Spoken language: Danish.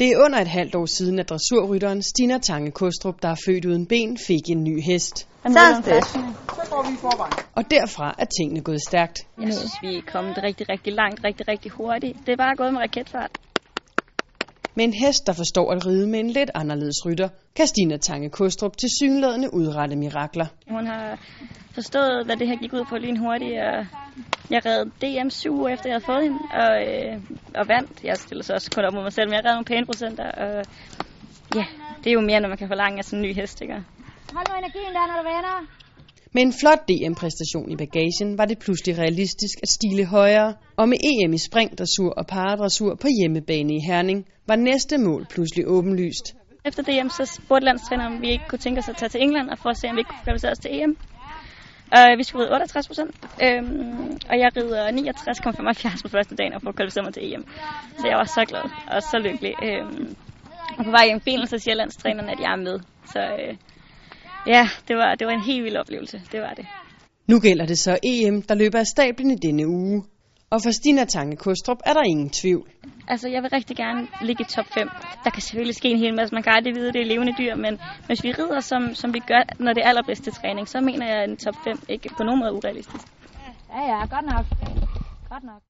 Det er under et halvt år siden, at dressurrytteren Stina Tange Kostrup, der er født uden ben, fik en ny hest. Så er det. Og derfra er tingene gået stærkt. Jeg synes, vi er kommet rigtig, rigtig langt, rigtig, rigtig hurtigt. Det er bare gået med raketfart. Med en hest, der forstår at ride med en lidt anderledes rytter, kan Stina Tange Kostrup til synlædende udrette mirakler. Hun har forstået, hvad det her gik ud på lynhurtigt, og jeg red DM syv uger efter, jeg havde fået hende, og, øh, og vandt. Jeg stiller så også kun op mod mig selv, men jeg red nogle pæne procenter, og ja, det er jo mere, når man kan forlange af sådan en ny hest, ikke? Hold nu energien der, når du vender. Med en flot DM-præstation i bagagen var det pludselig realistisk at stile højere, og med EM i springdressur og paradressur på hjemmebane i Herning, var næste mål pludselig åbenlyst. Efter DM så spurgte landstræneren, om vi ikke kunne tænke os at tage til England og for at se, om vi ikke kunne kvalificere os til EM. Uh, øh, vi skulle ride 68 procent, øhm, og jeg rider 69,75 på første dagen og får kvalificeret mig til EM. Så jeg var så glad og så lykkelig. Øhm, og på vej hjem i bilen, så siger landstræneren, at jeg er med. Så øh, ja, det var, det var en helt vild oplevelse. Det var det. Nu gælder det så EM, der løber af stablen i denne uge. Og for Stina Tange Kostrup er der ingen tvivl. Altså, jeg vil rigtig gerne ligge i top 5. Der kan selvfølgelig ske en hel masse. Man kan aldrig vide, at det er levende dyr, men hvis vi rider, som, som vi gør, når det er allerbedste træning, så mener jeg, at en top 5 ikke på nogen måde er urealistisk. Ja, ja, godt nok. Godt nok.